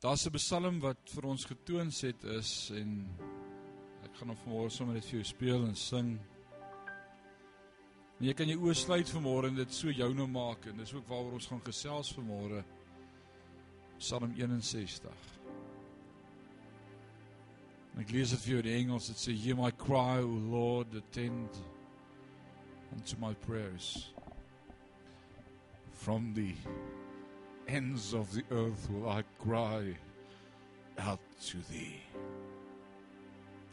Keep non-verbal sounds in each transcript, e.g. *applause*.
Daar's 'n psalm wat vir ons getoon het is en ek gaan hom vanmôre sommer net vir jou speel en sing. En jy kan jou oë sluit vanmôre en dit so joune maak en dis ook waaroor ons gaan gesels vanmôre. Psalm 61. En ek lees dit vir jou in Engels. Dit sê hear my cry, O Lord, attend unto my prayers. From the ends of the earth will I cry out to thee.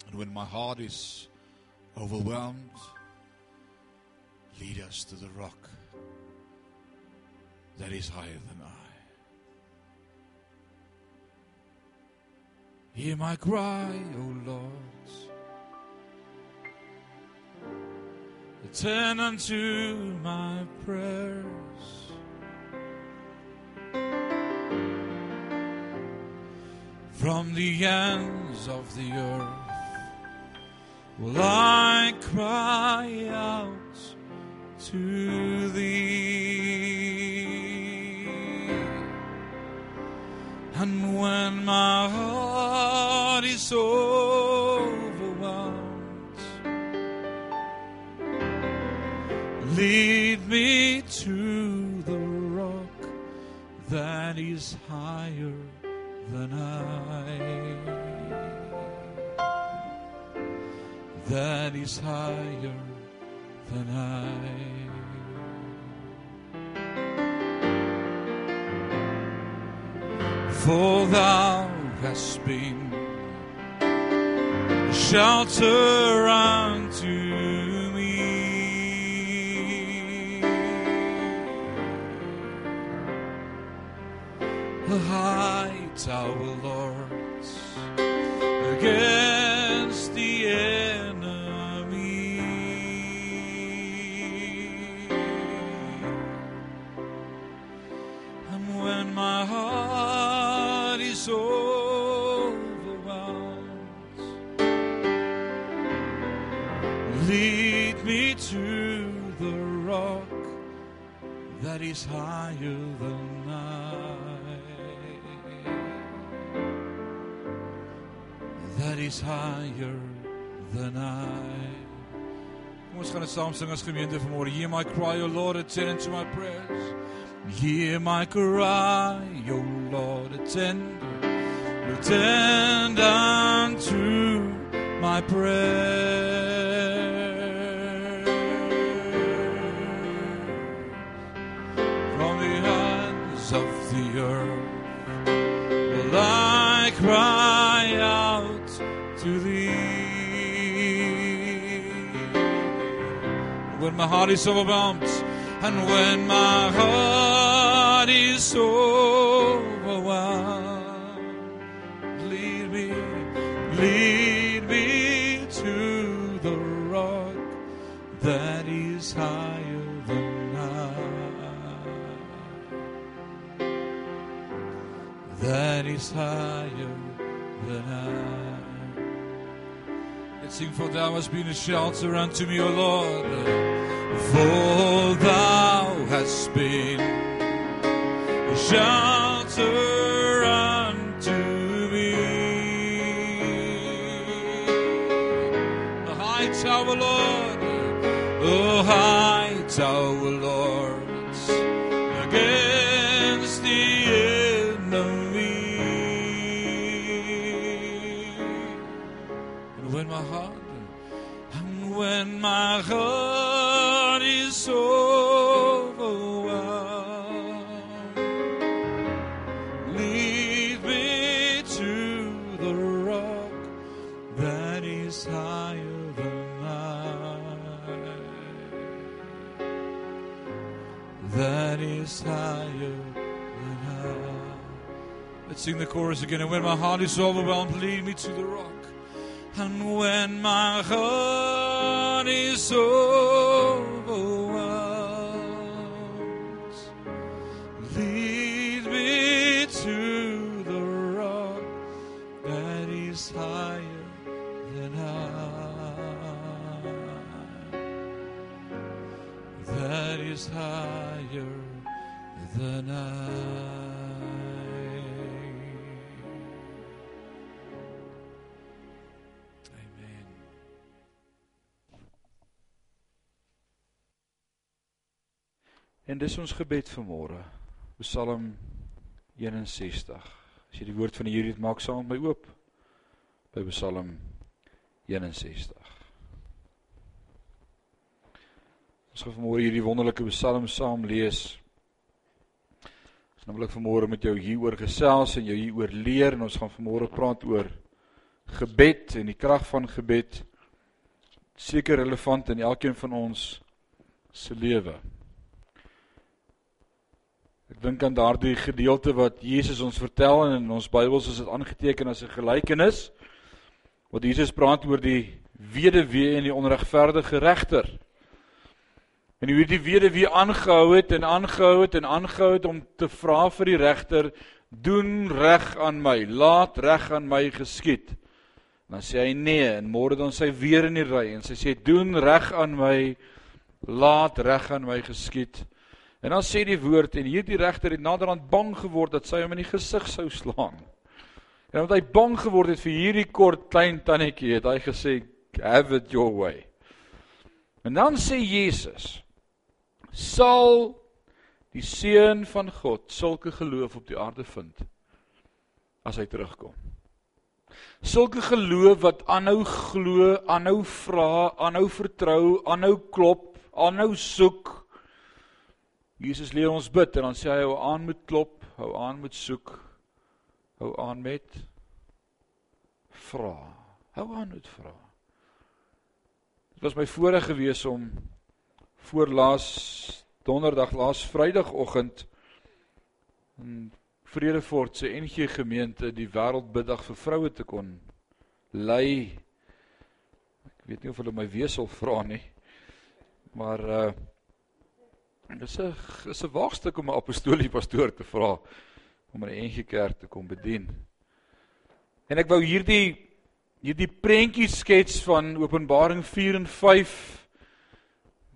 And when my heart is overwhelmed, lead us to the rock that is higher than I. Hear my cry, O Lord. Attend unto my prayers. From the ends of the earth will I cry out to thee. And when my heart is overwhelmed, lead me to the rock that is higher than I. That is higher than I. For thou hast been shelter unto high tower, Lord, against the enemy. And when my heart is overwhelmed, lead me to the rock that is higher than is higher than I. Ons gaan dit saam sing as gemeente vanmôre. Hear my cry, O Lord, attend to my prayers. Hear my cry, O Lord, attend, attend unto my prayer. My heart is overwhelmed, and when my heart is overwhelmed, lead me, lead me to the rock that is higher than I. That is higher than I. Let's sing, for thou hast been a shelter unto me, O Lord. For thou hast been a shelter unto me. A high tower, Lord, a high tower, Lord, sing the chorus again. And when my heart is overwhelmed, lead me to the rock. And when my heart is overwhelmed, lead me to the rock that is higher than I. That is higher than I. En dis ons gebed vir môre. Psalm 61. As jy die woord van die Here het, maak saam met my oop by Psalm 61. Ons gaan vanmôre hierdie wonderlike Psalm saam lees. Ons nou wil ek vanmôre met jou hieroor gesels en jou hieroor leer en ons gaan vanmôre praat oor gebed en die krag van gebed. Seker relevant in elkeen van ons se lewe. Ek dink aan daardie gedeelte wat Jesus ons vertel en in ons Bybels is dit aangeteken as 'n gelykenis. Wat Jesus praat oor die weduwee en die onregverdige regter. En hoe die weduwee aangehou het en aangehou het en aangehou het om te vra vir die regter, "Doen reg aan my, laat reg aan my geskied." Dan sê hy nee en môre dan sy weer in die ry en sy sê, "Doen reg aan my, laat reg aan my geskied." En dan sê die woord en hierdie regter het naderhand bang geword dat sy hom in die gesig sou slaan. En omdat hy bang geword het vir hierdie kort klein tannetjie, het hy gesê, "Have it your way." En dan sê Jesus, "Sal die seun van God sulke geloof op die aarde vind as hy terugkom?" Sulke geloof wat aanhou glo, aanhou vra, aanhou vertrou, aanhou klop, aanhou soek Jesus leer ons bid en dan sê hy hou aan met klop, hou aan met soek, hou aan met vra. Hou aan met vra. Dit was my voorreg gewees om voor laas donderdag laas vrydagoggend in Vredefort se NG gemeente die wêreldbiddag vir vroue te kon lei. Ek weet nie of hulle my weer sal vra nie. Maar uh Dis 'n is 'n waagstuk om 'n apostoliese pastoor te vra om 'n NG Kerk te kom bedien. En ek wou hierdie hierdie prentjie skets van Openbaring 4 en 5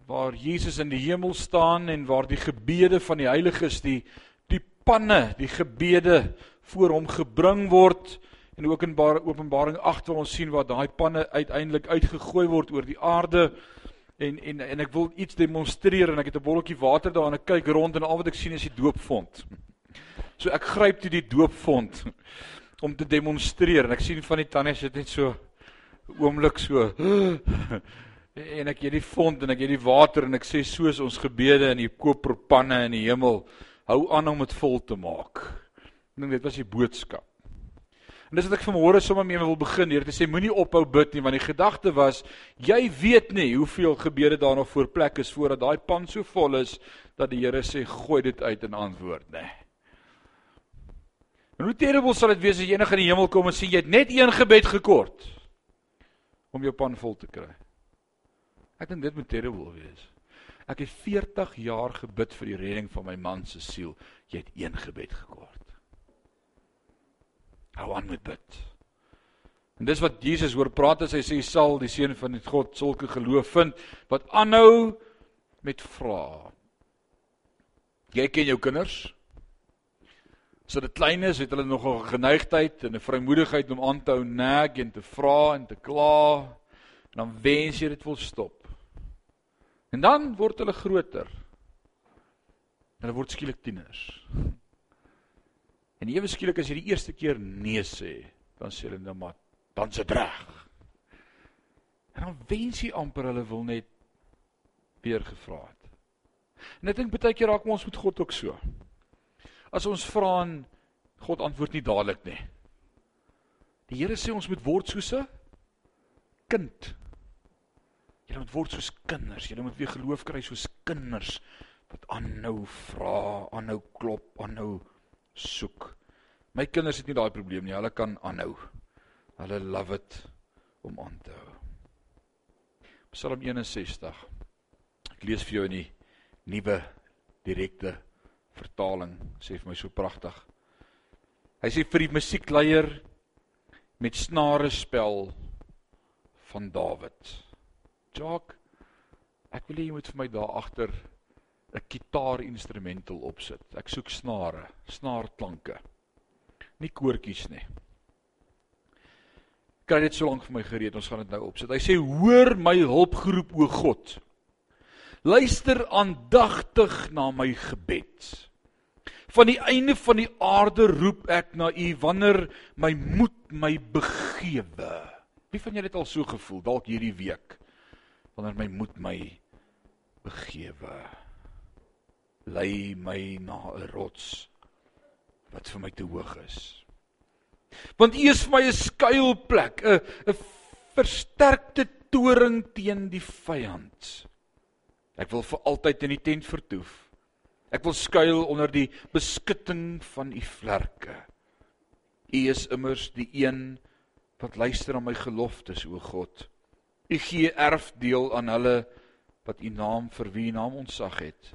waar Jesus in die hemel staan en waar die gebede van die heiliges die die panne, die gebede voor hom gebring word en ook in Openbaring 8 waar ons sien waar daai panne uiteindelik uitgegooi word oor die aarde en en en ek wil iets demonstreer en ek het 'n botteltjie water daar en ek kyk rond en al wat ek sien is die doopfont. So ek gryp toe die doopfont om te demonstreer en ek sien van die tannie sit net so oomblik so *gasps* en ek gee die font en ek gee die water en ek sê soos ons gebede in die koperpanne in die hemel hou aan om dit vol te maak. Ek dink dit was die boodskap. En dis wat ek vanmôre sommer mee wil begin. Here, te sê moenie ophou bid nie want die gedagte was jy weet nie hoeveel gebede daar nog voor plek is voordat daai pan so vol is dat die Here sê gooi dit uit in antwoord, nê. En hoe terrible sal dit wees as jy eendag in die hemel kom en sien jy het net een gebed gekort om jou pan vol te kry. Ek dink dit moet terrible wees. Ek het 40 jaar gebid vir die redding van my man se siel. Jy het een gebed gekort. Hou aan met bid. En dis wat Jesus hoor praat as hy sê sal die seun van God sulke geloof vind wat aanhou met vra. Jy ken jou kinders? So dit klein is, het hulle nog 'n geneigtheid en 'n vrymoedigheid om aan te hou nag en te vra en te kla. En dan wens jy dit wil stop. En dan word hulle groter. Hulle word skielik tieners. En ewe skielik as jy die eerste keer nee sê, dan sê hulle nou maar dan se reg. En dan wens jy amper hulle wil net weer gevra het. En ek dink baie keer raak ons met God ook so. As ons vra en God antwoord nie dadelik nie. Die Here sê ons moet word soos 'n kind. Jy moet word soos kinders. Jy moet weer geloof kry soos kinders wat aanhou vra, aanhou klop, aanhou soek. My kinders het nie daai probleem nie. Hulle kan aanhou. Hulle love it om aan te hou. Psalm 61. Ek lees vir jou in die nuwe direkte vertaling. Sê vir my so pragtig. Hy sê vir die musiekleier met snare spel van Dawid. Jock, ek wil hê jy moet vir my daar agter 'n gitaar instrumental opsit. Ek soek snare, snaarklanke. Nie koortjies nie. Kry dit so lank vir my gereed, ons gaan dit nou opsit. Hy sê: "Hoor my hulpgeroep o God. Luister aandagtig na my gebed. Van die einde van die aarde roep ek na U wanneer my moed my begewe. Wie van julle het al so gevoel dalk hierdie week wanneer my moed my begewe? Lei my na 'n rots wat vir my te hoog is. Want U is vir my 'n skuilplek, 'n 'n versterkte toring teen die vyand. Ek wil vir altyd in die tent vertoef. Ek wil skuil onder die beskutting van u vlerke. U is immers die een wat luister aan my geloftes, o God. U gee erfdeel aan hulle wat u naam vir wie naam ontsag het.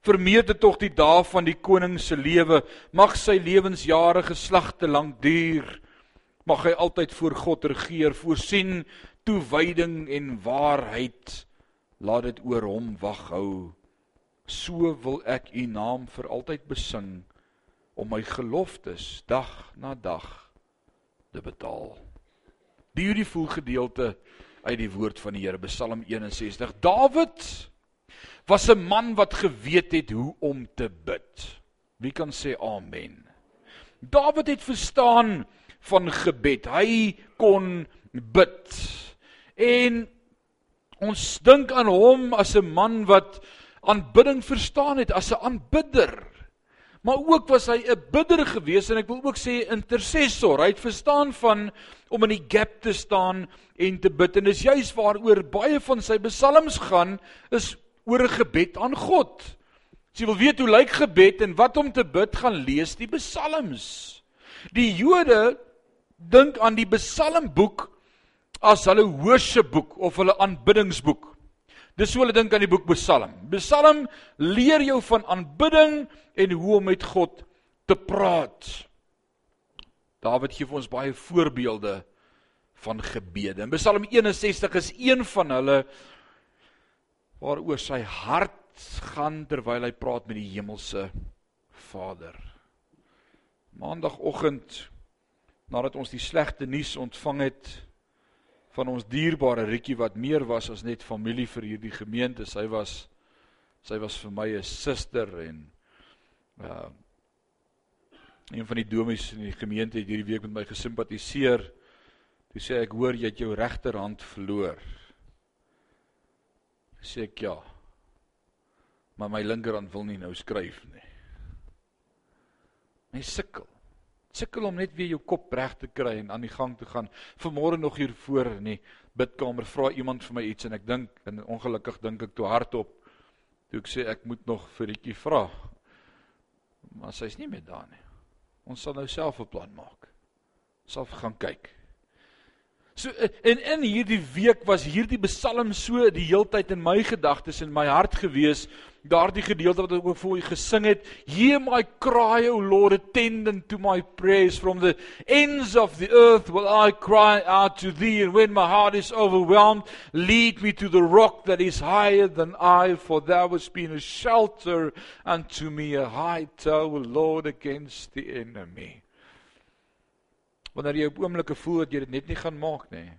Vermeerder tog die dae van die koning se lewe, mag sy lewensjare geslagte lank duur. Mag hy altyd voor God regeer, voorsien toewyding en waarheid laat dit oor hom wag hou. So wil ek u naam vir altyd besing om my geloftes dag na dag te betaal. Die beautiful gedeelte uit die woord van die Here Psalm 61. Dawid was 'n man wat geweet het hoe om te bid. Wie kan sê amen? Dawid het verstaan van gebed. Hy kon bid. En Ons dink aan hom as 'n man wat aanbidding verstaan het as 'n aanbidder. Maar ook was hy 'n bidder gewees en ek wil ook sê intercessor. Hy het verstaan van om in die gap te staan en te bid en dis juis waaroor baie van sy psalms gaan is oor 'n gebed aan God. As jy wil weet hoe lyk gebed en wat om te bid, gaan lees die psalms. Die Jode dink aan die psalmboek as hulle worshipboek of hulle aanbiddingsboek. Dis hoe hulle dink aan die boek Psalm. Psalm leer jou van aanbidding en hoe om met God te praat. Dawid gee vir ons baie voorbeelde van gebede. In Psalm 61 is een van hulle waaroor sy hart gaan terwyl hy praat met die hemelse Vader. Maandagoggend nadat ons die slegte nuus ontvang het van ons dierbare Rikkie wat meer was as net familie vir hierdie gemeente. Sy was sy was vir my 'n suster en uh een van die domies in die gemeente het hierdie week met my gesimpatiseer. Toe sê ek hoor jy het jou regterhand verloor. Sê ek ja. Maar my linkerhand wil nie nou skryf nie. My sukkel sukkel om net weer jou kop reg te kry en aan die gang te gaan. Vanmôre nog hier voor in die bidkamer vra iemand vir my iets en ek dink en ongelukkig dink ek toe hardop toe ek sê ek moet nog vir Rietjie vra. Maar sy's nie meer daar nie. Ons sal nou self 'n plan maak. Sal gaan kyk. So en in hierdie week was hierdie Psalm so die heeltyd in my gedagtes en my hart gewees daardie gedeelte wat ek ook vir u gesing het hear my cry o lord attend to my prayers. From the ends of the earth will i cry out to thee and when my heart is overwhelmed lead me to the rock that is higher than i for thou hast been a shelter unto me a high tower lord against the enemy wanneer jy op oomblikke voel dat jy dit net nie gaan maak nie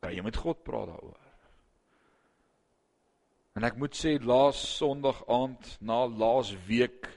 kan jy met God praat daaroor. En ek moet sê laas Sondag aand na laas week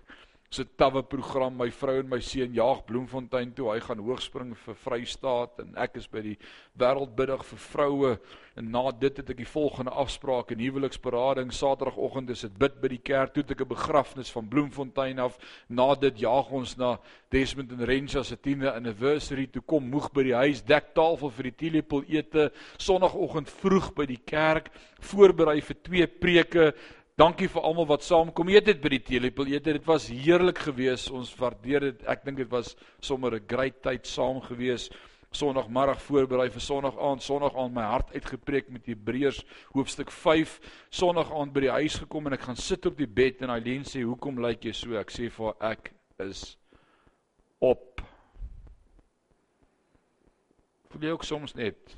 se tawwe program my vrou en my seun jaag Bloemfontein toe. Hy gaan hoogspring vir Vrystaat en ek is by die wêreldbiddag vir vroue. En na dit het ek die volgende afspraak en huweliksberading. Saterdagoggend is dit bid by die kerk. Toe het ek 'n begrafnis van Bloemfontein af. Na dit jaag ons na Desmond en Rensha se 10de anniversary. Toe kom moeg by die huis dek tafel vir die teelepel ete. Sondagoggend vroeg by die kerk voorberei vir twee preke Dankie vir almal wat saamkom eet het by die teelepel eet. Dit was heerlik geweest. Ons waardeer dit. Ek dink dit was sommer 'n great tyd saam geweest. Sondagmiddag voorberei vir Sondag aand, Sondag aand my hart uitgepreek met Hebreërs hoofstuk 5. Sondag aand by die huis gekom en ek gaan sit op die bed en Eileen sê, "Hoekom lyk jy so?" Ek sê vir haar, "Ek is op." Voel jy ook soms net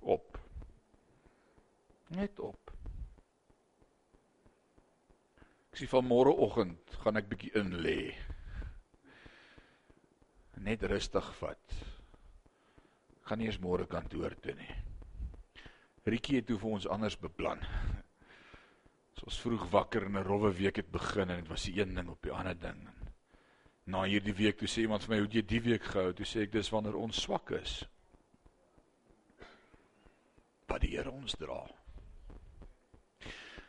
op? Net op. Ek sê van môreoggend gaan ek bietjie in lê. Net rustig vat. Gaan nie eens môre kantoor toe nie. Rietjie het toe vir ons anders beplan. So ons vroeg wakker en 'n rowwe week het begin en dit was die een ding op die ander ding. Na hierdie week toe sê iemand vir my, "Hoe het jy die week gehou?" Toe sê ek, "Dis wanneer ons swak is." Wat die Here ons dra.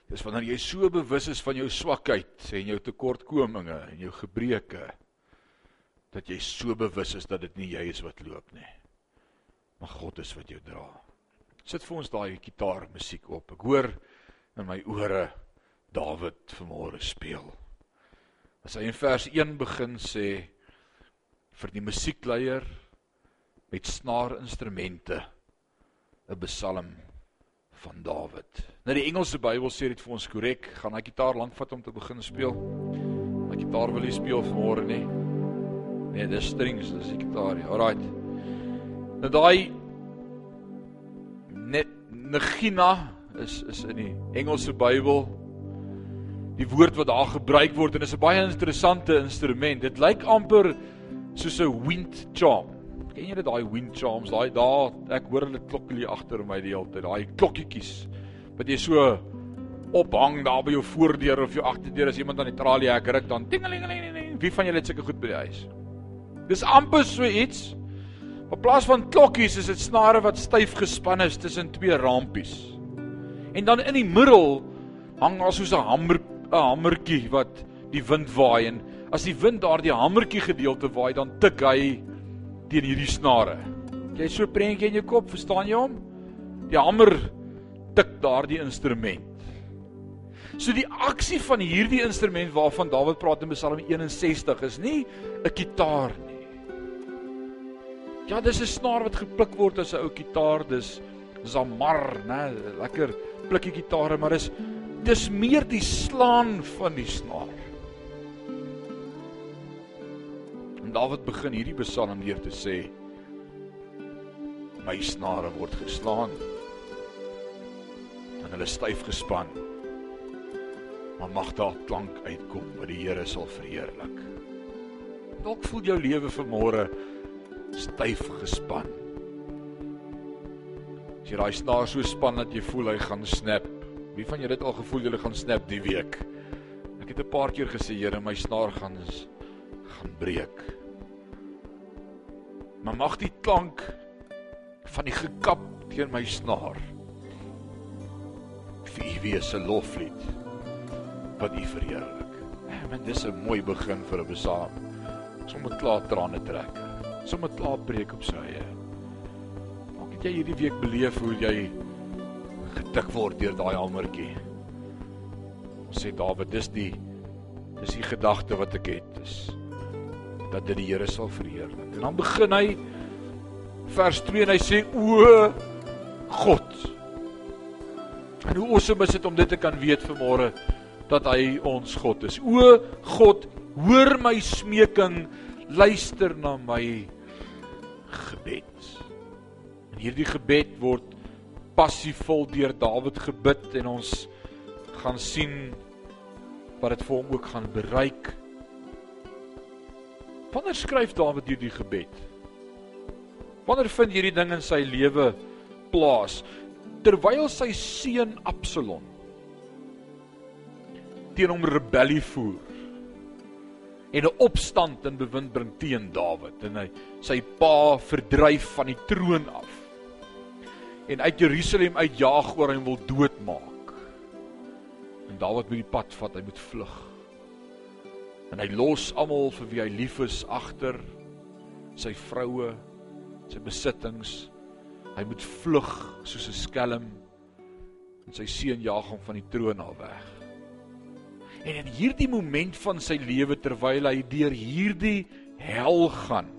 Dis wanneer jy so bewus is van jou swakheid en jou tekortkominge en jou gebreke dat jy so bewus is dat dit nie jy is wat loop nie. Maar God is wat jou dra. Sit vir ons daai gitaar musiek op. Ek hoor in my ore Dawid vanmôre speel. As hy in vers 1 begin sê vir die musiekleier met snaarinstrumente 'n psalm van Dawid. Nou die Engelse Bybel sê dit vir ons korrek, gaan hy gitaar lank vat om te begin speel. My gitaar wil nie speel vanmôre nie. Nee, dis strings, dis die gitaar. Alraight. Nou daai net Negina is is in die Engelse Bybel die woord wat daar gebruik word en is 'n baie interessante instrument. Dit lyk amper soos 'n wind charm. Ken jy dit daai wind charms? Daai daar ek hoor hulle klokkie agter my die hele tyd. Daai klokkietjies wat jy so ophang daar by jou voordeur of jou agterdeur as iemand aan die tralie hek ruk dan tingelingeling. Wie van julle het sulke goed by die huis? Dis amper so iets. In plaas van klokkies is dit snare wat styf gespan is tussen twee rampies. En dan in die middel hang daar soos 'n hamer 'n hamertjie wat die wind waai en as die wind daardie hamertjie gedeelte waai dan tik hy teen hierdie snare. Jy so prentjie in jou kop, verstaan jy hom? Die hamer tik daardie instrument. So die aksie van hierdie instrument waarvan Dawid praat in Psalm 61 is nie 'n kitaar nie. Ja, dis 'n snaar wat gepluk word as 'n ou kitaar, dis zamar, né, lekker plikkie gitare, maar dis dis meer die slaan van die snaar. En Dawid begin hierdie psalm deur te sê: My snare word geslaan en hulle styf gespan. Maar mag daar klank uitkom wat die Here sal verheerlik. Dalk voel jou lewe vanmôre styf gespan. As jy daai snaar so span dat jy voel hy gaan snap. Wie van julle het al gevoel jy gaan snap die week? Ek het 'n paar keer gesê, Here, my snaar gaan gaan breek. Maar mag die klank van die gekap teen my snaar vir u wees 'n loflied wat u verheerlik. Man, dis 'n mooi begin vir 'n psalm. Sommige klaar trane trek. Sommige klaar breek op sy eie. Het jy hierdie week beleef hoe jy getik word deur daai hamertjie? Ons sê Dawid, dis die dis die gedagte wat ek het dat dit die Here sal verheerlik. En dan begin hy vers 2 en hy sê o God. En hoe awesome is dit om dit te kan weet vanmôre dat hy ons God is. O God, hoor my smeking, luister na my gebed. En hierdie gebed word passievol deur Dawid gebid en ons gaan sien wat dit vir hom ook gaan bereik. Wanneer skryf Dawid hierdie gebed? Wanneer vind hierdie ding in sy lewe plaas? Terwyl sy seun Absalom teen hom rebellie voer en 'n opstand in bewind bring teen Dawid en hy sy pa verdryf van die troon af en uit Jerusalem uitjaag oor en wil doodmaak. En Dawid moet die pad vat, hy moet vlug. En hy los almal vir wie hy lief is agter, sy vroue, sy besittings. Hy moet vlug soos 'n skelm en sy seun jaag hom van die troon af weg. En in hierdie moment van sy lewe terwyl hy deur hierdie hel gaan,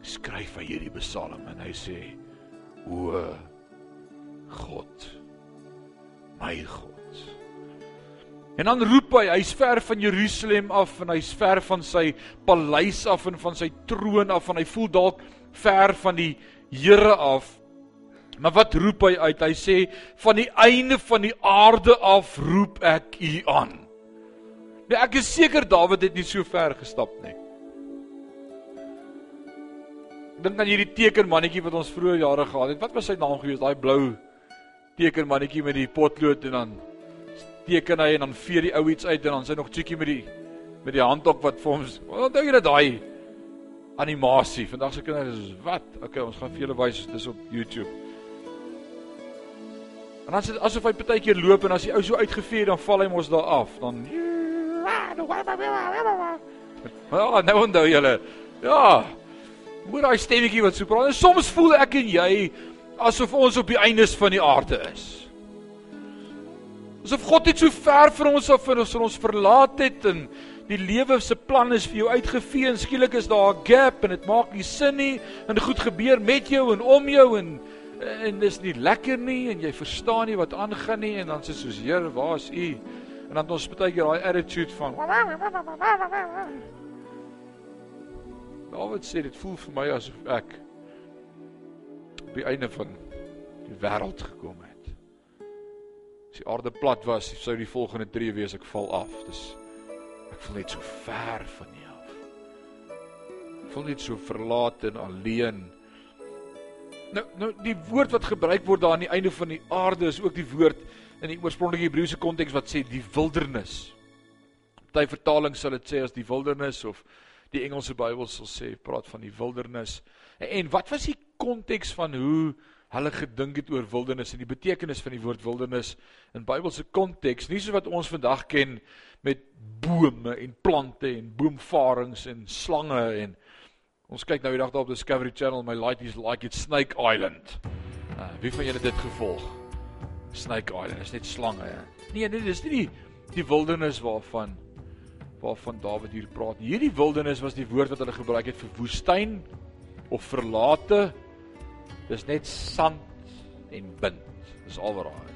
skryf hy hierdie psalm en hy sê o God my God En dan roep hy, hy's ver van Jerusalem af en hy's ver van sy paleis af en van sy troon af en hy voel dalk ver van die Here af. Maar wat roep hy uit? Hy sê van die einde van die aarde af roep ek u aan. Nou ek is seker Dawid het nie so ver gestap nie. dink aan hierdie tekenmannetjie wat ons vroeër jare gehad het. Wat was sy naam gewees? Daai blou tekenmannetjie met die potlood en dan teken hy en dan vee die ou iets uit en dan sy nog cheekie met die met die handtok wat vir ons. Wat dink jy dat daai animasie. Vandag se kinders is wat? Okay, ons gaan vir julle wys dis op YouTube. En dan sit asof hy partykeer loop en as die ou so uitgevee dan val hy mos daar af. Dan Ja, nou onthou julle. Ja. Hoor daai stemmetjie wat so praat. Soms voel ek en jy asof ons op die eindes van die aarde is. Asof God net so ver van ons af en ons ons verlaat het en die lewe se plan is vir jou uitgevee en skielik is daar 'n gap en dit maak nie sin nie en goed gebeur met jou en om jou en en dis nie lekker nie en jy verstaan nie wat aangaan nie en dan sê soos Here, waar is U? En dan het ons baie keer daai attitude van David sê dit voel vir my asof ek op die einde van die wêreld gekom het. As die aarde plat was, sou die volgende tree wees ek val af. Dis Ek voel net so ver van jou af. Ek voel net so verlaat en alleen. Nou nou die woord wat gebruik word daar aan die einde van die aarde is ook die woord in die oorspronklike Hebreëse konteks wat sê die wildernis. Party vertalings sal dit sê as die wildernis of die Engelse Bybel sal sê praat van die wildernis. En, en wat was die konteks van hoe hulle gedink het oor wildernis en die betekenis van die woord wildernis in Bybelse konteks, nie soos wat ons vandag ken met bome en plante en boomvarings en slange en ons kyk nou die dag daar op Discovery Channel my light is like it Snake Island. Uh, wie van julle dit gevolg? Snake Island is net slange. Ja. Nee, nee, dis nie die die wildernis waarvan waarvan Dawid hier praat. Hierdie wildernis was die woord wat hulle gebruik het vir woestyn of verlate. Dis net sand en bind. Dis al wat daar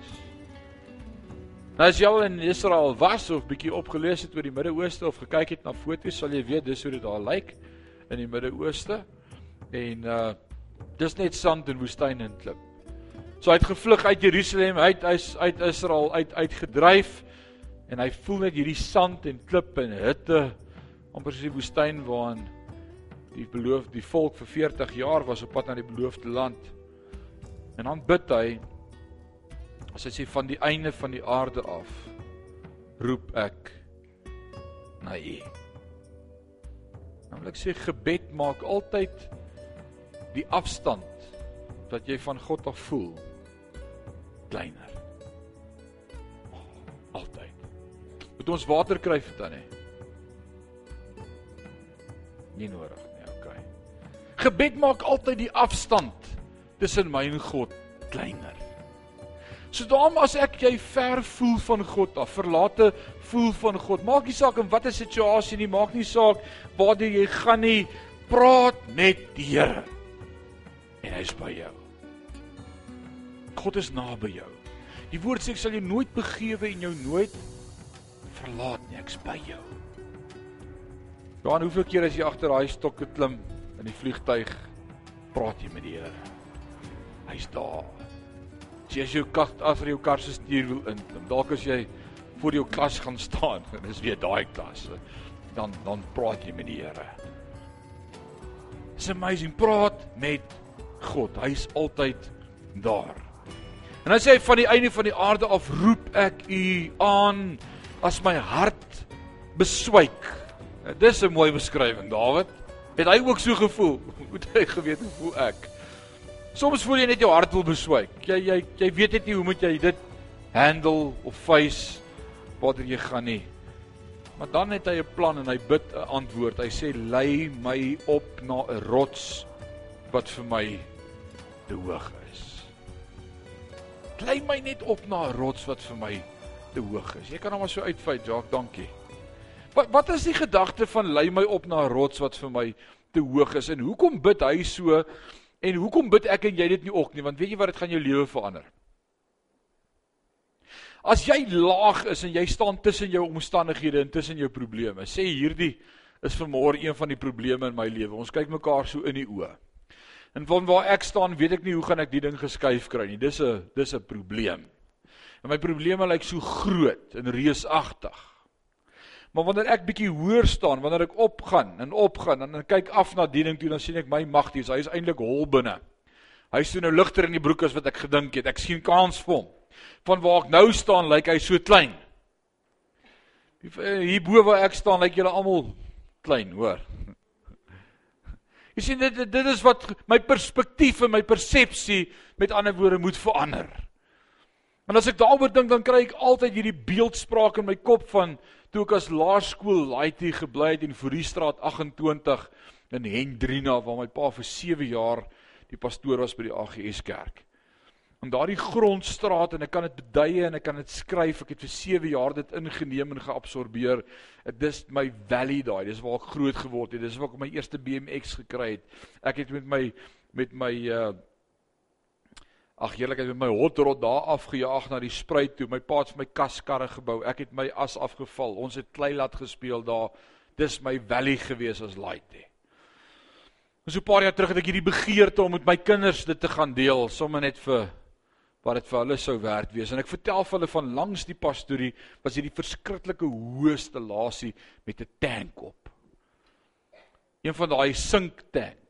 Nou as jy al in Israel was of bietjie opgelees het oor die Midde-Ooste of gekyk het na foto's, sal jy weet dis hoe dit daar lyk in die Midde-Ooste. En uh dis net sand en woestyn en klip. So hy het gevlug uit Jerusalem, uit uit uit Israel uit uitgedryf en hy voel net hierdie sand en klip en hitte amper soos die woestyn waarin die beloof die volk vir 40 jaar was op pad na die beloofde land. En dan bid hy As hy sê van die einde van die aarde af roep ek na U. Nou wil ek sê gebed maak altyd die afstand wat jy van God af voel kleiner. Altyd. Moet ons water kry vir tannie? Nie nodig. Gebed maak altyd die afstand tussen my en God kleiner. So daarom as ek jy ver voel van God af, verlate voel van God. Maak nie saak in watter situasie nie, maak nie saak waar jy gaan nie, praat net die Here. En hy is by jou. God is naby jou. Die woord sê ek sal jou nooit begewe en jou nooit verlaat nie. Ek's by jou. Dan hoeveel keer as jy agter daai stokke klim in die vliegtyg, praat jy met die Here. Hy's daar. As jy as jou kar agter jou kar se stuurwiel inklim, dalk as jy voor jou klas gaan staan en *laughs* dis weer daai klas, dan dan praat jy met die Here. It's amazing praat met God. Hy's altyd daar. En hy sê van die einde van die aarde af roep ek u aan as my hart beswyk. Dis 'n mooi beskrywing, Dawid. Het hy ook so gevoel? *laughs* Moet hy geweet hoe voel ek? Soms voel jy net jou hart wil beswyk. Jy jy jy weet net nie hoe moet jy dit handle of face waartoe jy gaan nie. Maar dan het hy 'n plan en hy bid 'n antwoord. Hy sê lei my op na 'n rots wat vir my te hoog is. Lei my net op na 'n rots wat vir my te hoog is. Jy kan hom maar so uitfeit, Jacques, dankie. Wat wat is die gedagte van lei my op na 'n rots wat vir my te hoog is en hoekom bid hy so En hoekom bid ek en jy dit nie ook nie? Want weet jy wat dit gaan jou lewe verander? As jy laag is en jy staan tussen jou omstandighede en tussen jou probleme. Sê hierdie is vermoor een van die probleme in my lewe. Ons kyk mekaar so in die oë. En van waar ek staan, weet ek nie hoe gaan ek die ding geskuif kry nie. Dis 'n dis 'n probleem. En my probleme lyk so groot en reusagtig. Maar wanneer ek bietjie hoër staan, wanneer ek opgaan en opgaan en dan kyk af na diening toe, dan sien ek my magties, hy is eintlik hol binne. Hy's so nou ligter in die broek as wat ek gedink het. Ek sien kans vir hom. Van waar ek nou staan, lyk hy so klein. Hier bo waar ek staan, lyk julle almal klein, hoor. *laughs* Jy sien dit dit is wat my perspektief en my persepsie met ander woorde moet verander. En as ek daaroor dink, dan kry ek altyd hierdie beeldspraak in my kop van toe ek as laerskool laaitie gebly het in Fourierstraat 28 in Hendrina waar my pa vir 7 jaar die pastoor was by die AGS kerk. In daardie grondstraat en ek kan dit beduie en ek kan dit skryf. Ek het vir 7 jaar dit ingeneem en geabsorbeer. Dit is my valley daai. Dis waar ek groot geword het. Dis waar ek my eerste BMX gekry het. Ek het met my met my uh Ag heerlikheid met my hotrot daar afgejaag na die spruit toe. My pa het vir my kaskarre gebou. Ek het my as afgeval. Ons het kleilat gespeel daar. Dis my valley gewees as laaitie. En so 'n paar jaar terug het ek hierdie begeerte om met my kinders dit te gaan deel, sommer net vir wat dit vir hulle sou werd wees. En ek vertel vir hulle van langs die pastorie was hierdie verskriklike hoë stallasie met 'n tank op. Een van daai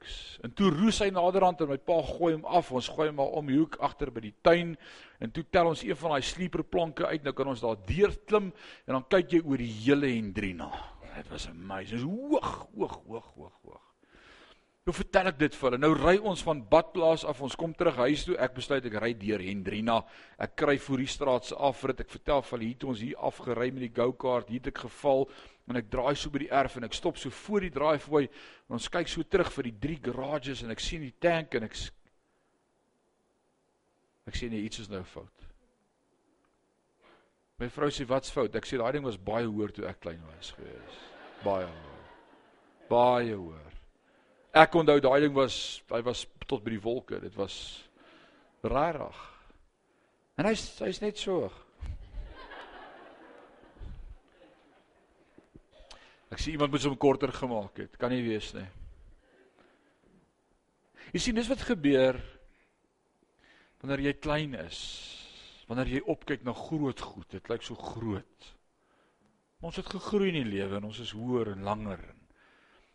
sinktanks. En toe roes hy naderhand en my pa gooi hom af. Ons gooi hom maar om die hoek agter by die tuin en toe tel ons een van daai sleeperplanke uit. Nou kan ons daar deur klim en dan kyk jy oor die hele Hendrina. Dit was amazing. Dit is hoog, hoog, hoog, hoog, hoog. Nou vertel ek dit vir hulle. Nou ry ons van Badplaas af, ons kom terug huis toe. Ek besluit ek ry deur Hendrina. Ek kry voor die straat se afrit. Ek vertel vir hulle hier toe ons hier afgery met die go-kart, hier het ek geval en ek draai so by die erf en ek stop so voor die driveway en ons kyk so terug vir die drie garages en ek sien die tank en ek ek sien nee, iets is nou fout. My vrou sê wat's fout? Ek sê daai ding was baie hoër toe ek klein was gewees. Baie hoër. Baie hoër. Ek onthou daai ding was hy was tot by die wolke. Dit was rarig. En hy's hy's net so. Ek sien iemand moet hom korter gemaak het. Kan nie wees nie. Jy sien dis wat gebeur wanneer jy klein is. Wanneer jy opkyk na groot goed. Dit lyk so groot. Ons het gegroei in die lewe en ons is hoër en langer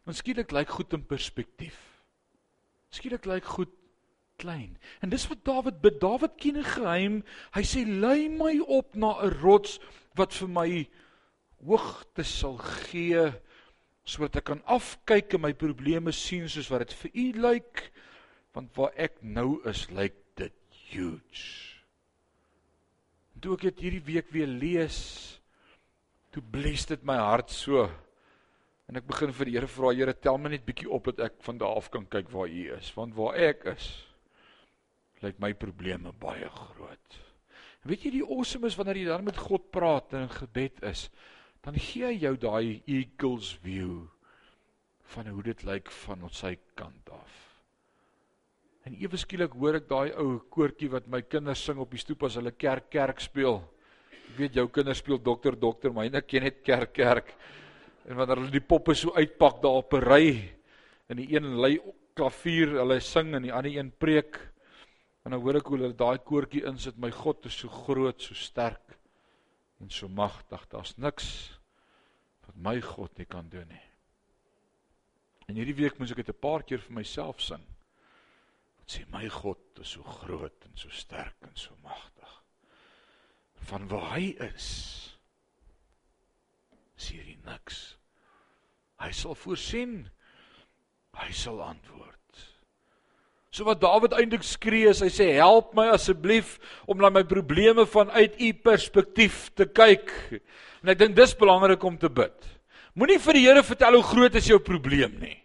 en skielik lyk goed in perspektief. Skielik lyk goed klein. En dis wat Dawid bid. Dawid ken 'n geheim. Hy sê: "Lei my op na 'n rots wat vir my hoogte sal gee sodat ek kan afkyk en my probleme sien soos wat dit vir U lyk, want waar ek nou is, lyk dit huge." Toe ek dit hierdie week weer lees, toe bles dit my hart so En ek begin vir die Here vra, Here, tel my net bietjie op dat ek van daar af kan kyk waar U is, want waar ek is, lyk my probleme baie groot. En weet jy die awesome is wanneer jy dan met God praat en in gebed is, dan gee hy jou daai eagle's view van hoe dit lyk van ons sy kant af. En ewe skielik hoor ek daai ou koortjie wat my kinders sing op die stoep as hulle kerk kerk speel. Ek weet jou kinders speel dokter dokter, ek ken net kerk kerk. En wanneer hulle die poppe so uitpak daar op 'n ry en die een lei klavier, hulle sing en die ander een preek. En dan hoor ek hoe hulle daai koortjie insit. My God is so groot, so sterk en so magtig. Daar's niks wat my God nie kan doen nie. En hierdie week moes ek dit 'n paar keer vir myself sing. Wat sê my God is so groot en so sterk en so magtig. Van waar hy is, sien jy niks. Hy sal voorsien. Hy sal antwoord. So wat Dawid eintlik skree is, hy sê help my asseblief om na my probleme vanuit u perspektief te kyk. En ek dink dis belangrik om te bid. Moenie vir die Here vertel hoe groot is jou probleem nie.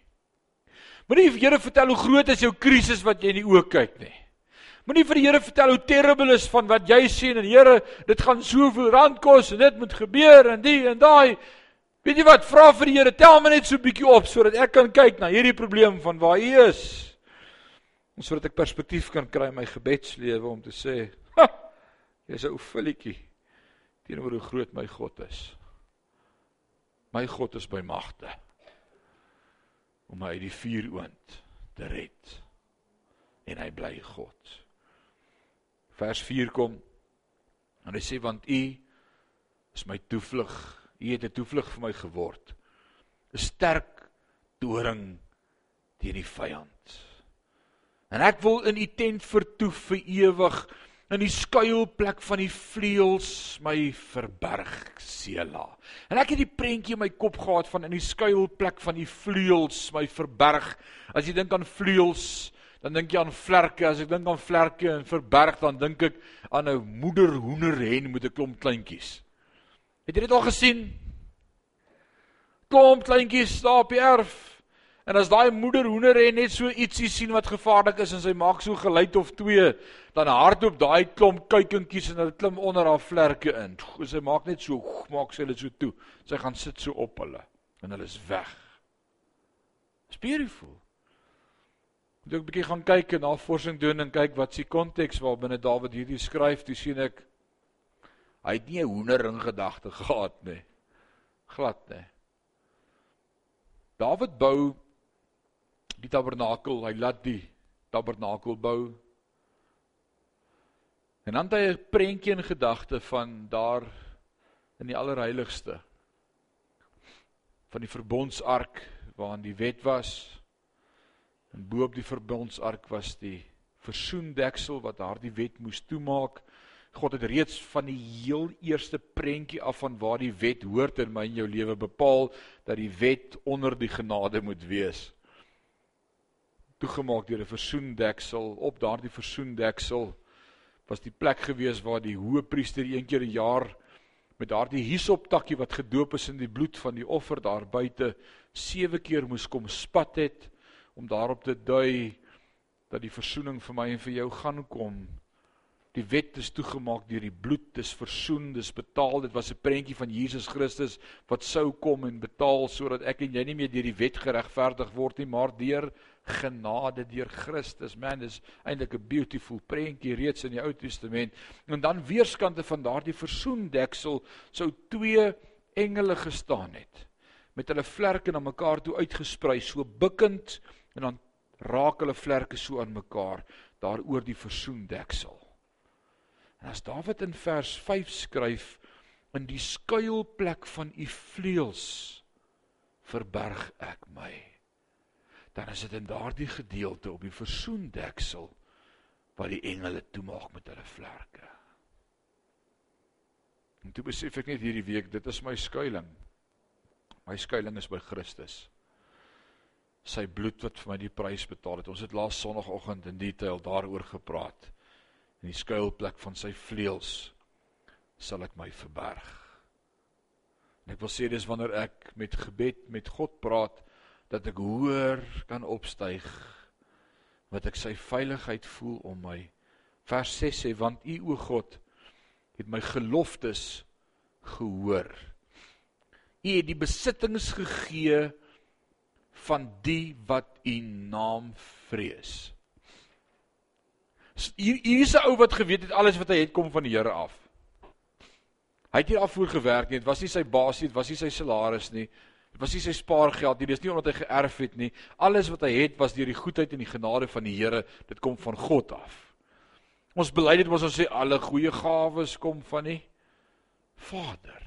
Moenie vir die Here vertel hoe groot is jou krisis wat jy in die oë kyk nie. Moenie vir die Here vertel hoe terrible is van wat jy sien en Here, dit gaan soveel rand kos en dit moet gebeur en die en daai. Weet jy wat? Vra vir die Here, tel my net so 'n bietjie op sodat ek kan kyk na hierdie probleem van waar U is. En sodat ek perspektief kan kry in my gebedslewe om te sê, jy's 'n ou filletjie teenoor hoe groot my God is. My God is by magte om my uit die vuuroond te red. En hy bly God. Vers 4 kom en hy sê want U is my toevlug U het 'n toevlug vir my geword. 'n Sterk doring teen die vyand. En ek wil in u tent vertoef vir ewig in die skuilplek van die vleuels my verberg Sela. En ek het die prentjie in my kop gehad van in die skuilplek van die vleuels my verberg. As jy dink aan vleuels, dan dink jy aan vlerke. As ek dink aan vlerke en verberg, dan dink ek aan 'n moeder hoenderhen met 'n klomp kleintjies. Het jy dit al gesien? Klomp kleintjies daar op die erf. En as daai moeder hoender en net so ietsie sien wat gevaarlik is en sy maak so geluid of twee, dan hardloop daai klomp kuikentjies en hulle klim onder haar vlerke in. Sy maak net so, maak sy hulle so toe. Sy gaan sit so op hulle en hulle is weg. It's beautiful. Moet ek 'n bietjie gaan kyk en navorsing doen en kyk wat se konteks waarbinne Dawid hierdie skryf, dis sien ek hy het nie 'n hoender in gedagte gehad nie. Glad nie. Dawid bou die tabernakel, hy laat die tabernakel bou. En dan het hy 'n prentjie in gedagte van daar in die allerheiligste van die verbondsark waarin die wet was. En bo op die verbondsark was die versoendeksel wat daardie wet moes toemaak. God het reeds van die heel eerste prentjie af van waar die wet hoort in my en jou lewe bepaal dat die wet onder die genade moet wees toegemaak deur 'n versoendeksel. Op daardie versoendeksel was die plek gewees waar die hoëpriester een keer 'n jaar met daardie hisoptakkie wat gedoop is in die bloed van die offer daar buite sewe keer moes kom spat het om daarop te dui dat die versoening vir my en vir jou gaan kom. Die wet is toegemaak deur die bloed, dis versoen, dis betaal. Dit was 'n prentjie van Jesus Christus wat sou kom en betaal sodat ek en jy nie meer deur die wet geregverdig word nie, maar deur genade deur Christus. Man, dis eintlik 'n beautiful prentjie reeds in die Ou Testament. En dan weerskante van daardie versoendeksel sou twee engele gestaan het met hulle vlerke na mekaar toe uitgesprei, so bukkend en dan raak hulle vlerke so aan mekaar daaroor die versoendeksel. En as Dawid in vers 5 skryf in die skuilplek van u vleuels verberg ek my dan is dit in daardie gedeelte op die versoendeksel wat die engele toemaak met hulle vlerke. En toe besef ek net hierdie week, dit is my skuilings. My skuilings is by Christus. Sy bloed wat vir my die prys betaal het. Ons het laas Sondagoggend in detail daaroor gepraat. In die skuilplek van sy vleuels sal ek my verberg. En ek wil sê dis wanneer ek met gebed met God praat, dat ek hoër kan opstyg wat ek sy veiligheid voel om my. Vers 6 sê want u o God het my geloftes gehoor. U het die besittings gegee van die wat u naam vrees. Hier hier is 'n ou wat geweet het alles wat hy het kom van die Here af. Hy het hier afvoer gewerk nie dit was nie sy baas nie dit was nie sy salaris nie Dit was nie sy spaargeld nie, dis nie omdat hy geërf het nie. Alles wat hy het was deur die goedheid en die genade van die Here. Dit kom van God af. Ons bely dit mos ons sê alle goeie gawes kom van die Vader.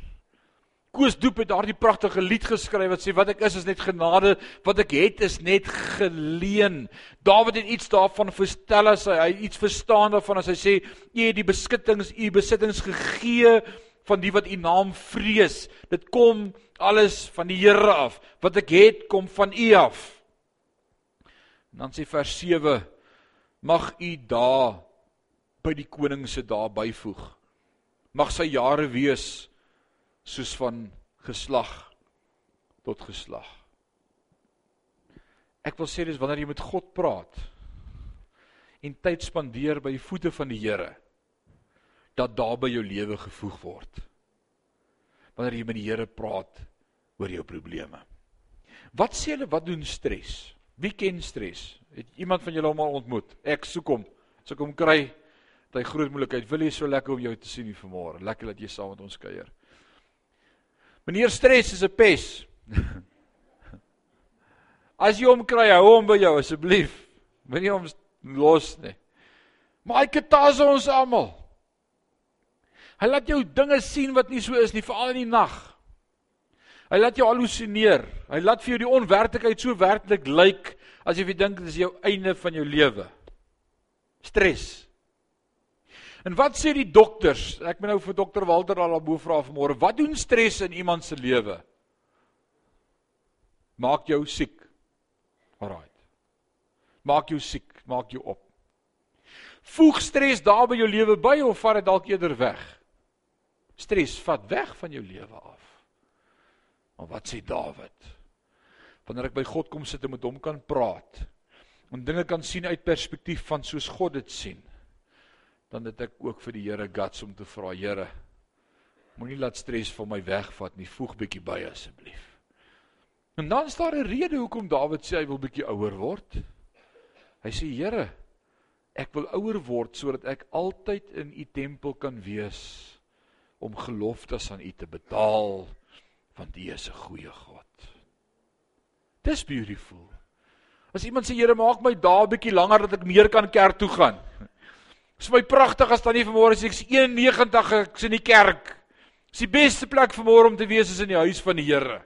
Koos Doep het daardie pragtige lied geskryf wat sê wat ek is is net genade, wat ek het is net geleen. Dawid het iets daarvan verstel as hy, hy iets verstaan daarvan as hy sê, "U het die beskittings, u besittings gegee van die wat u naam vrees. Dit kom alles van die Here af. Wat ek het kom van u af. En dan sê vers 7: Mag u daar by die koning se daar byvoeg. Mag sy jare wees soos van geslag tot geslag. Ek wil sê dis wanneer jy met God praat en tyd spandeer by die voete van die Here dat daar by jou lewe gevoeg word. Wanneer jy met die Here praat oor jou probleme. Wat sê hulle wat doen stres? Wie ken stres? Het iemand van julle hom al ontmoet? Ek soek hom. As ek hom kry, het hy groot moeilikheid. Wil jy so lekker om jou te sien hier vanmôre? Lekker dat jy saam met ons kuier. Meneer stres is 'n pes. *laughs* As jy hom kry, hou hom by jou asseblief. Moenie hom los nie. Maar hy ketaas ons almal. Hy laat jou dinge sien wat nie so is nie, veral in die nag. Hy laat jou halusineer. Hy laat vir jou die onwerklikheid so werklik lyk as jy dink dit is jou einde van jou lewe. Stres. En wat sê die dokters? Ek moet nou vir dokter Walter al bo vra vanmôre. Wat doen stres in iemand se lewe? Maak jou siek. Alraai. Maak jou siek, maak jou op. Voeg stres daar by jou lewe by of vat dit dalk eerder weg? Stres vat weg van jou lewe af. Maar wat sê Dawid? Wanneer ek by God kom sit en met hom kan praat en dinge kan sien uit perspektief van soos God dit sien, dan het ek ook vir die Here guts om te vra, Here, moenie laat stres van my wegvat nie, voeg bietjie by asseblief. En dan is daar 'n rede hoekom Dawid sê hy wil bietjie ouer word. Hy sê, Here, ek wil ouer word sodat ek altyd in u tempel kan wees om geloftes aan U te betaal want U is 'n goeie God. Dis beautiful. As iemand sê Here maak my dae 'n bietjie langer dat ek meer kan kerk toe gaan. Dit is my pragtig as dan nie vanmôre as ek 91 ek's in die kerk. Dis die beste plek vanmôre om te wees is in die huis van die Here.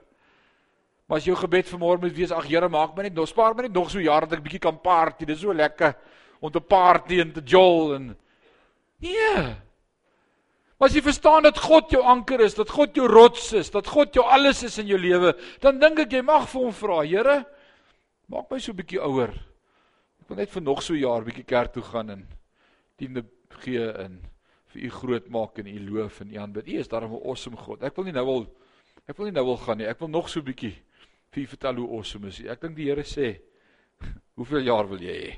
Maar as jou gebed vanmôre moet wees, ag Here, maak my net nog spaar my net nog so jaar dat ek bietjie kan party. Dis so lekker om te party en te jol en Nee. Maar as jy verstaan dat God jou anker is, dat God jou rots is, dat God jou alles is in jou lewe, dan dink ek jy mag vir hom vra, Here, maak my so 'n bietjie ouer. Ek wil net vir nog so 'n jaar bietjie kerk toe gaan en tiende gee in vir u groot maak en u loof en u aanbid. U is daarom 'n awesome God. Ek wil nie nou wil ek wil nie nou wil gaan nie. Ek wil nog so 'n bietjie vir u vertel hoe awesome is. Ek dink die Here sê, *laughs* "Hoeveel jaar wil jy hê?"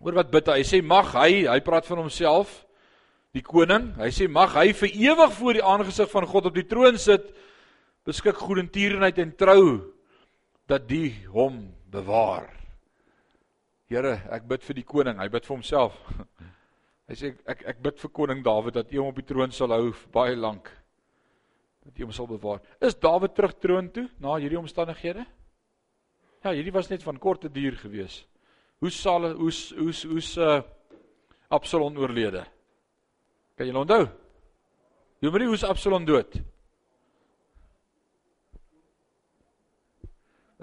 Hoor wat bid hy? Hy sê mag hy, hy praat van homself die koning. Hy sê mag hy vir ewig voor die aangesig van God op die troon sit, beskik goedertierenheid en trou dat die hom bewaar. Here, ek bid vir die koning. Hy bid vir homself. *laughs* Hy sê ek ek bid vir koning Dawid dat hy hom op die troon sal hou baie lank. Dat hy hom sal bewaar. Is Dawid terug troon toe na hierdie omstandighede? Ja, hierdie was net van korte duur gewees. Hoe sal hoe hoe hoe's uh Absalom oorlede? Kan jy onthou? Jy weet nie hoe's Absalom dood?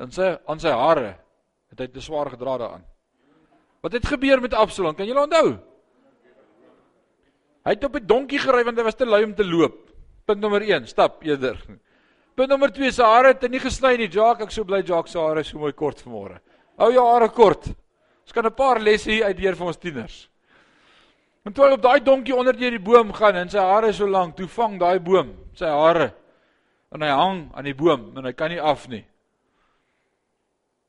Dan sê aan sy hare het hy te swaar gedra daaraan. Wat het gebeur met Absalom? Kan jy onthou? Hy het op 'n donkie gery want hy was te lui om te loop. Punt nommer 1, stap eerder. Punt nommer 2, sy hare het nie gesny nie. Jacques, ek so bly Jacques se hare so mooi kort vanmôre. Hou jou hare kort. Ons kan 'n paar lesse hier uitleer vir ons tieners. En toe hy op daai donkie onder deur die boom gaan en sy hare so lank, toe vang daai boom sy hare en hy hang aan die boom en hy kan nie af nie.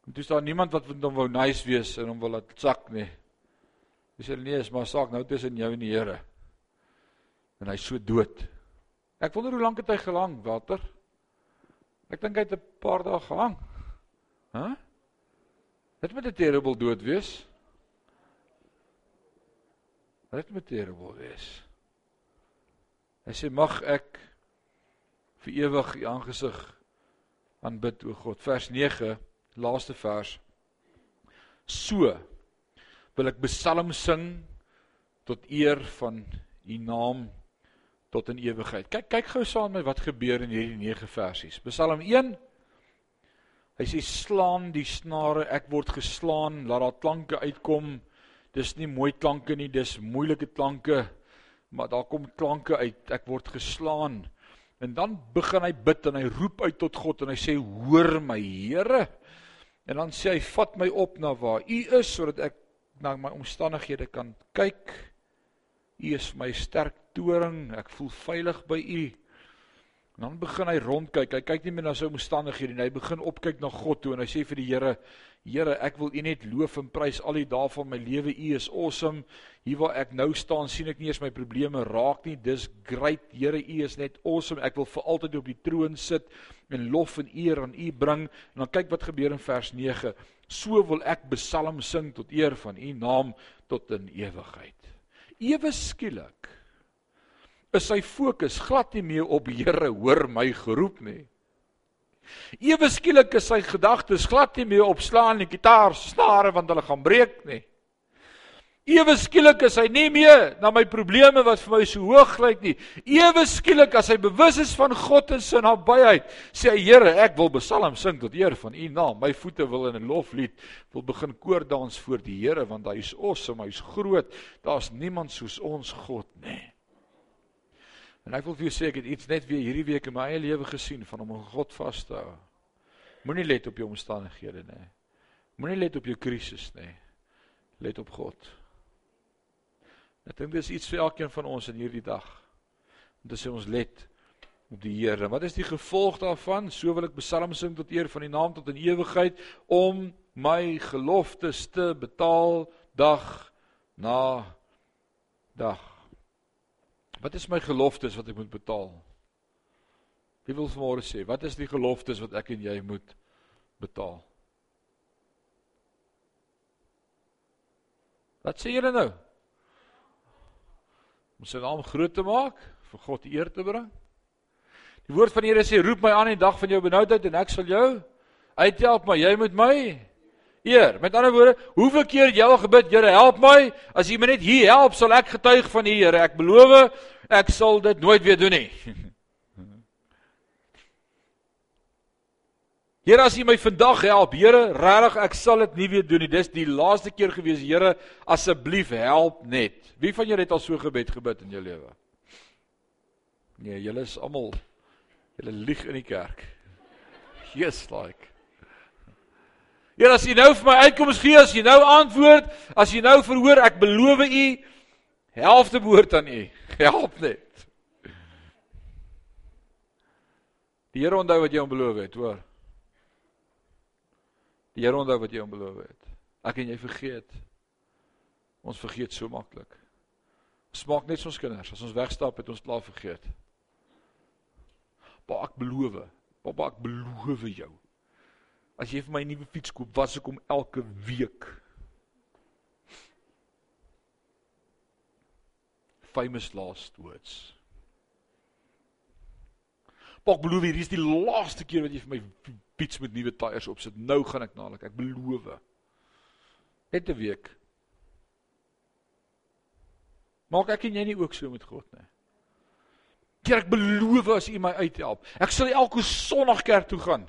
En toe staan niemand wat met hom wou nice wees en hom wil laat sak nie. Hy sê nee, is maar saak nou tussen jou en die Here. En hy's so dood. Ek wonder hoe lank het hy gelang, Walter? Ek dink hy het 'n paar dae gehang. Hæ? Huh? Dit moet 'n terrible dood wees. Dit moet terrible wees. Hy sê mag ek vir ewig u aangesig aanbid o God. Vers 9, laaste vers. So wil ek psalm sing tot eer van u naam tot in ewigheid. Kyk kyk gou saam met wat gebeur in hierdie 9 versies. Psalm 1 Hy sê slaan die snare, ek word geslaan, laat daar klanke uitkom dis nie mooi klanke nie, dis moeilike klanke, maar daar kom klanke uit. Ek word geslaan. En dan begin hy bid en hy roep uit tot God en hy sê: "Hoor my, Here." En dan sê hy: "Vat my op na waar U is sodat ek na my omstandighede kan kyk. U is my sterk toring. Ek voel veilig by U." En dan begin hy rondkyk. Hy kyk nie meer na sy omstandighede nie. Hy begin opkyk na God toe en hy sê vir die Here: Here, ek wil U net loof en prys al die dae van my lewe. U is awesome. Hier waar ek nou staan, sien ek nie eens my probleme raak nie. Dis great. Here, U is net awesome. Ek wil vir altyd op die troon sit en lof en eer aan U bring. En dan kyk wat gebeur in vers 9. So wil ek psalm sing tot eer van U naam tot in ewigheid. Ewe skielik is sy fokus glad nie meer op Here hoor my geroep nie. Ewe skielik is sy gedagtes glad nie meer op slaan die gitaar snare want hulle gaan breek nie. Ewe skielik is hy nie meer na my probleme wat vir my so hoog lyk nie. Ewe skielik as hy bewus is van God en sy nabyheid, sê hy Here, ek wil besalm sing tot eer van U naam. My voete wil in 'n loflied wil begin koordans voor die Here want hy is awesome, hy's groot. Daar's niemand soos ons God nie. En ek wil vir jou sê ek het iets net weer hierdie week in my eie lewe gesien van om 'n God vas te hou. Moenie let op jou omstandighede nie. Moenie let op jou krisis nie. Let op God. Ek dink dis iets vir elkeen van ons in hierdie dag. Om te sê ons let op die Here. Wat is die gevolg daarvan? So wil ek Psalm sing tot eer van die naam tot in ewigheid om my geloftes te betaal dag na dag. Wat is my geloftes wat ek moet betaal? Wie wil vanmôre sê, wat is die geloftes wat ek en jy moet betaal? Wat sê julle nou? om sy naam groot te maak, vir God eer te bring. Die woord van die Here sê roep my aan in die dag van jou benoudheid en ek sal jou uithelp, maar jy moet my eer. Met ander woorde, hoeveel keer jy al gebid, Here help my, as jy my net hier help, sal ek getuig van die Here. Ek beloof ek sal dit nooit weer doen nie. *laughs* Here as U my vandag help, Here, regtig ek sal dit nie weer doen nie. Dis die laaste keer gewees, Here, asseblief help net. Wie van julle het al so gebed gebid in jou lewe? Nee, julle is almal julle lieg in die kerk. Yes like. Here as U nou vir my uitkoms gee, as U nou antwoord, as U nou verhoor, ek beloof U helfte woord aan U. *laughs* Help net. Die Here onthou wat jy hom beloof het, hoor. Die Here onthou wat jy hom beloof het. Ek en jy vergeet. Ons vergeet so maklik. Ons maak net soos kinders, as ons wegstap het ons klaar vergeet. Pa, ek beloof. Papa, ek beloof jou. As jy vir my 'n nuwe fiets koop, was ek om elke week. Famous last words. Pa, ek beloof hier is die laaste keer wat jy vir my fiets met nuwe tyres opsit. Nou gaan ek nader, ek beloof. Net 'n week. Maak ek en jy nie ook so met God nie? Keer ek beloof as U my uithelp. Ek sal elke Sondag kerk toe gaan.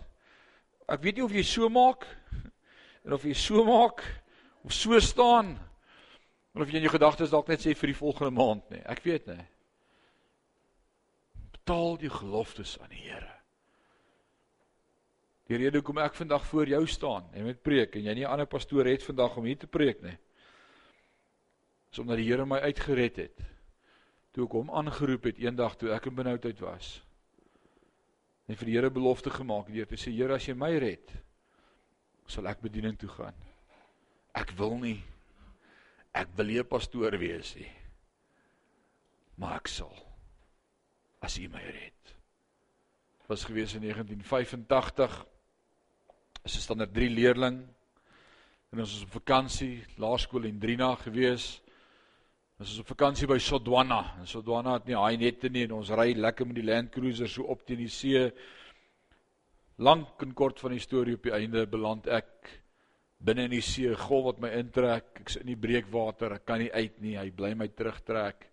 Ek weet nie of jy so maak en of jy so maak of so staan of jy in jou gedagtes dalk net sê vir die volgende maand nie. Ek weet nie. Betaal die geloftes aan die Here. Die rede hoekom ek vandag voor jou staan en met preek en jy nie 'n ander pastoor het vandag om hier te preek nie. Is omdat die Here my uitgered het. Toe ek hom aangeroep het eendag toe ek in benoudheid was. En vir die Here belofte gemaak deur te sê Here as jy my red, sal ek bediening toe gaan. Ek wil nie ek wil nie 'n pastoor wees nie. Maar ek sal as U my red. Was gewees in 1985 is 'n standaard 3 leerling en ons was op vakansie, laerskool in Drina gewees. Ons was op vakansie by Sodwana. En Sodwana het nie haai nette nie en ons ry lekker met die Land Cruiser so op teen die see. Lank en kort van die storie op die einde beland ek binne in die see, golf wat my intrek. Ek's in die breekwater, ek kan nie uit nie. Hy bly my terugtrek.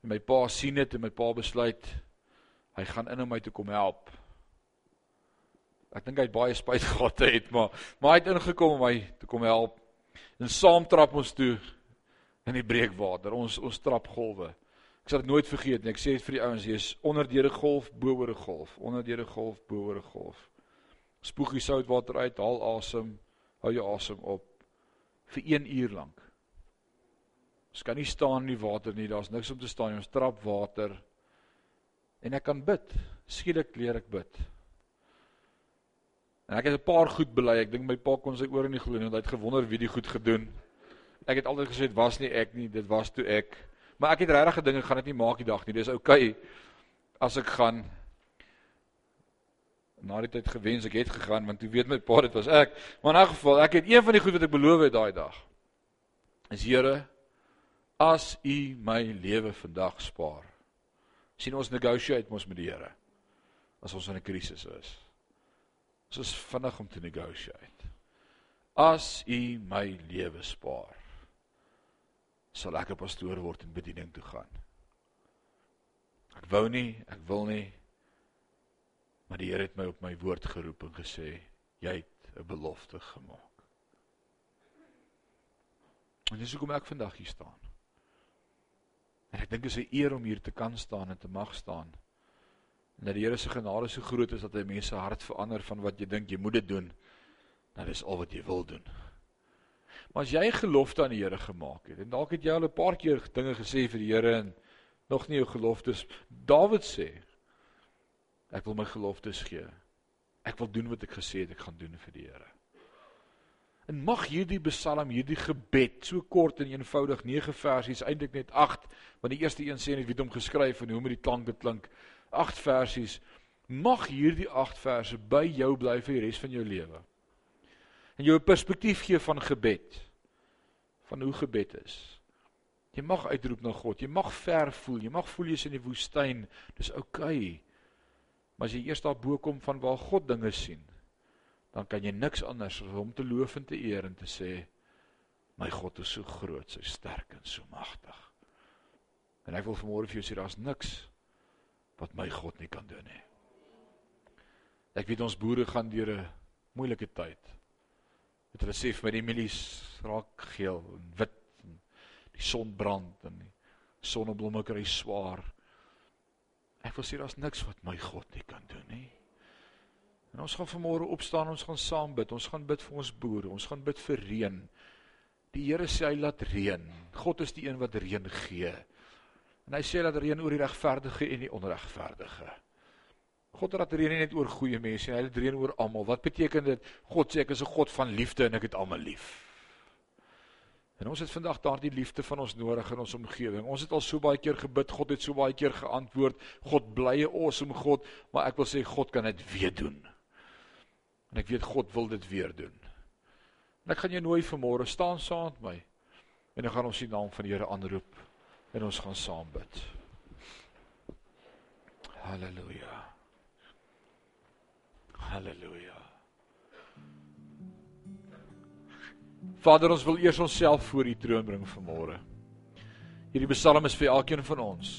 En my pa sien dit en my pa besluit hy gaan in om my te kom help. Ek dink hy het baie spyt *laughs* gehad het, maar maar hy het ingekom om my te kom help. En saam trap ons toe in die breekwater. Ons ons trap golwe. Ek sal dit nooit vergeet nie. Ek sê dit vir die ouens, jy's onder deur 'n golf, bo oor 'n golf, onder deur 'n golf, bo oor 'n golf. Spoeg die soutwater uit, haal asem, hou jou asem op vir 1 uur lank. Ons kan nie staan in die water nie. Daar's niks om te staan nie. Ons trap water. En ek kan bid. Skielik leer ek bid. En ek het 'n paar goed bely. Ek dink my pa kon sy ore nie glo nie want hy het gewonder wie die goed gedoen. Ek het altyd gesê dit was nie ek nie, dit was toe ek. Maar ek het regtig gedinge gaan dit nie maak die dag nie. Dis oukei as ek gaan na die tyd gewens ek het gegaan want toe weet my pa dit was ek. Maar in elk geval, ek het een van die goed wat ek beloof het daai dag. Is Here, as U my lewe vandag spaar. sien ons negotiate mos met die Here as ons in 'n krisis is. Ons is vinnig om te negotiate. As u my lewe spaar. Sal ek 'n pastoor word en bediening toe gaan. Ek wou nie, ek wil nie. Maar die Here het my op my woord geroep en gesê, jy het 'n belofte gemaak. En dis hoekom ek vandag hier staan. En ek dink dit is 'n eer om hier te kan staan en te mag staan. En dat die Here se genade so groot is dat hy mense hart verander van wat jy dink jy moet dit doen. Dat is al wat jy wil doen. Maar as jy 'n gelofte aan die Here gemaak het en dalk het jy al 'n paar keer dinge gesê vir die Here en nog nie jou geloftes Dawid sê ek wil my geloftes gee. Ek wil doen wat ek gesê het ek gaan doen vir die Here. En mag hierdie Psalm, hierdie gebed, so kort en eenvoudig, 9 versies, eintlik net 8, want die eerste een sê net wie het hom geskryf en hoe moet die klanke klink? 8 versies. Mag hierdie 8 verse by jou bly vir die res van jou lewe en jou 'n perspektief gee van gebed van hoe gebed is. Jy mag uitroep na God, jy mag ver voel, jy mag voel jy's in die woestyn. Dis oukei. Okay. Maar as jy eers daar bo kom van waar God dinge sien, dan kan jy niks anders as om te loof en te eer en te sê my God is so groot, so sterk en so magtig. En ek wil vanmôre vir jou sê daar's niks wat my God nie kan doen nie. Ek weet ons boere gaan deur 'n moeilike tyd. Het hulle sê vir my die mielies raak geel en wit en die son brand en die sonneblomme kry swaar. Ek wil sê daar's niks wat my God nie kan doen nie. En ons gaan vanmôre opstaan, ons gaan saam bid. Ons gaan bid vir ons boere, ons gaan bid vir reën. Die Here sê hy laat reën. God is die een wat reën gee. En hy sê dat reën oor die regverdige en die onregverdige. God raak reën nie net oor goeie mense nie, hy reën oor almal. Wat beteken dit? God sê ek is 'n God van liefde en ek het almal lief. En ons het vandag daardie liefde van ons nodig in ons omgewing. Ons het al so baie keer gebid, God het so baie keer geantwoord. God blye awesome God, maar ek wil sê God kan dit weer doen. En ek weet God wil dit weer doen. En ek gaan jou nooi vanmôre staan saam met my. En dan gaan ons die naam van die Here aanroep en ons gaan saam bid. Halleluja. Halleluja. Vader, ons wil eers onsself voor U troon bring vanmôre. Hierdie Psalm is vir elkeen van ons.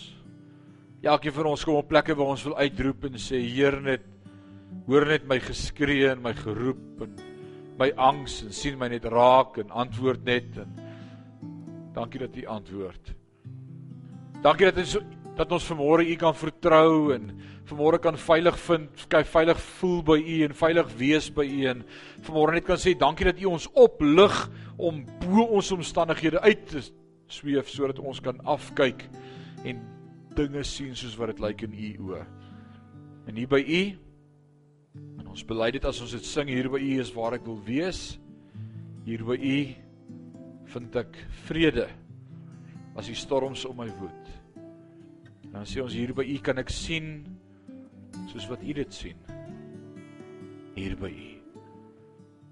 Elkeen van ons kom op plekke waar ons wil uitroep en sê Heer net hoor net my geskree en my geroep en my angs en sien my net raak en antwoord net en dankie dat U antwoord. Dankie dat ons dat ons vanmôre U kan vertrou en vanmôre kan veilig vind, kan veilig voel by U en veilig wees by U en vanmôre net kan sê dankie dat U ons oplig om bo ons omstandighede uit te sweef sodat ons kan afkyk en dinge sien soos wat dit lyk in U oë. En hier by U en ons bely dit as ons dit sing hier by U is waar ek wil wees. Hier by U vind ek vrede as die storms om my woed. Dan sê ons hier by U kan ek sien soos wat U dit sien. Hier by U.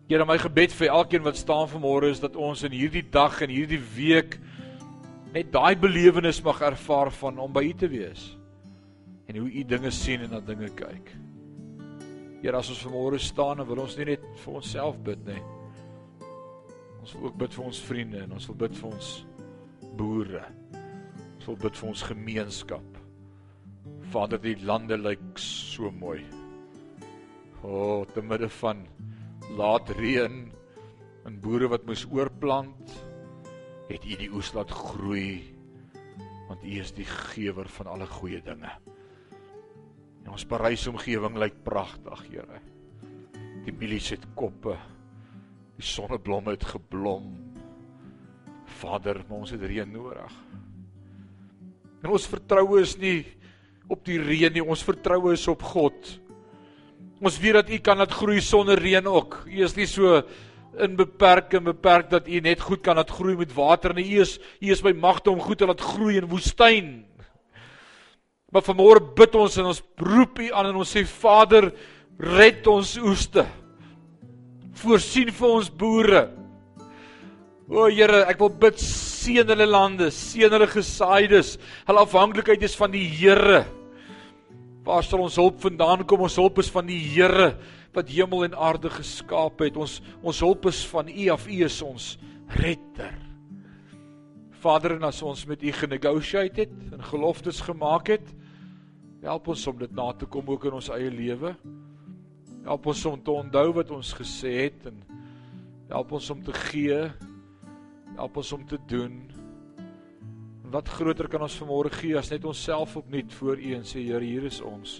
Here, my gebed vir elkeen wat staan vanmôre is dat ons in hierdie dag en hierdie week net daai belewenis mag ervaar van om by U te wees en hoe U dinge sien en na dinge kyk. Here, as ons vanmôre staan, dan wil ons nie net vir onsself bid nie. Ons wil ook bid vir ons vriende en ons wil bid vir ons boere. Wil bid vir ons gemeenskap. Vader, die lande lyk so mooi. O, oh, te midde van laat reën en boere wat moes oorplant, het U die oes laat groei want U is die gewer van alle goeie dinge. En ons Parys omgewing lyk pragtig, Here. Die mielies het koppe. Die sonneblomme het geblom. Vader, ons het reën nodig. En ons vertroue is nie op die reën nie, ons vertroue is op God. Ons weet dat U kan laat groei sonder reën ook. U is nie so in beperk en beperk dat U net goed kan laat groei met water nie. U is U is by magte om goed te laat groei in woestyn. Maar vanmôre bid ons en ons roep U aan en ons sê Vader, red ons oeste. Voorsien vir ons boere. O Here, ek wil bid seën hulle lande, seën hulle gesaaides. Hulle afhanklikheid is van die Here. Waar sal ons hulp vandaan kom? Ons hulp is van die Here wat hemel en aarde geskaap het. Ons ons hulp is van U af. U is ons redder. Vader, en as ons met U genegotiate het en geloftes gemaak het, help ons om dit na te kom ook in ons eie lewe. Help ons om te onthou wat ons gesê het en help ons om te gee. Help ons om te doen. En wat groter kan ons vanmôre gee as net onsself opnuut voor U en sê Here, hier is ons.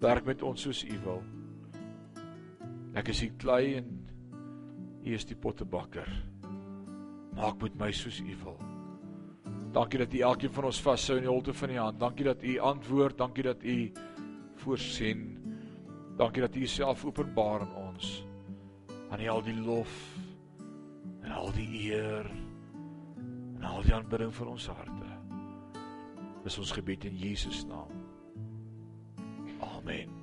Werk met ons soos U wil. Ek is die klei en U is die pottebakker. Maak met my soos U wil. Dankie dat U elkeen van ons vashou in die holte van U hand. Dankie dat U antwoord, dankie dat U voorsien. Dankie dat U Uself openbaar aan ons. Aan U al die lof en al die eer en al die aanbidding vir ons harte. Dis ons gebed in Jesus naam. Amen.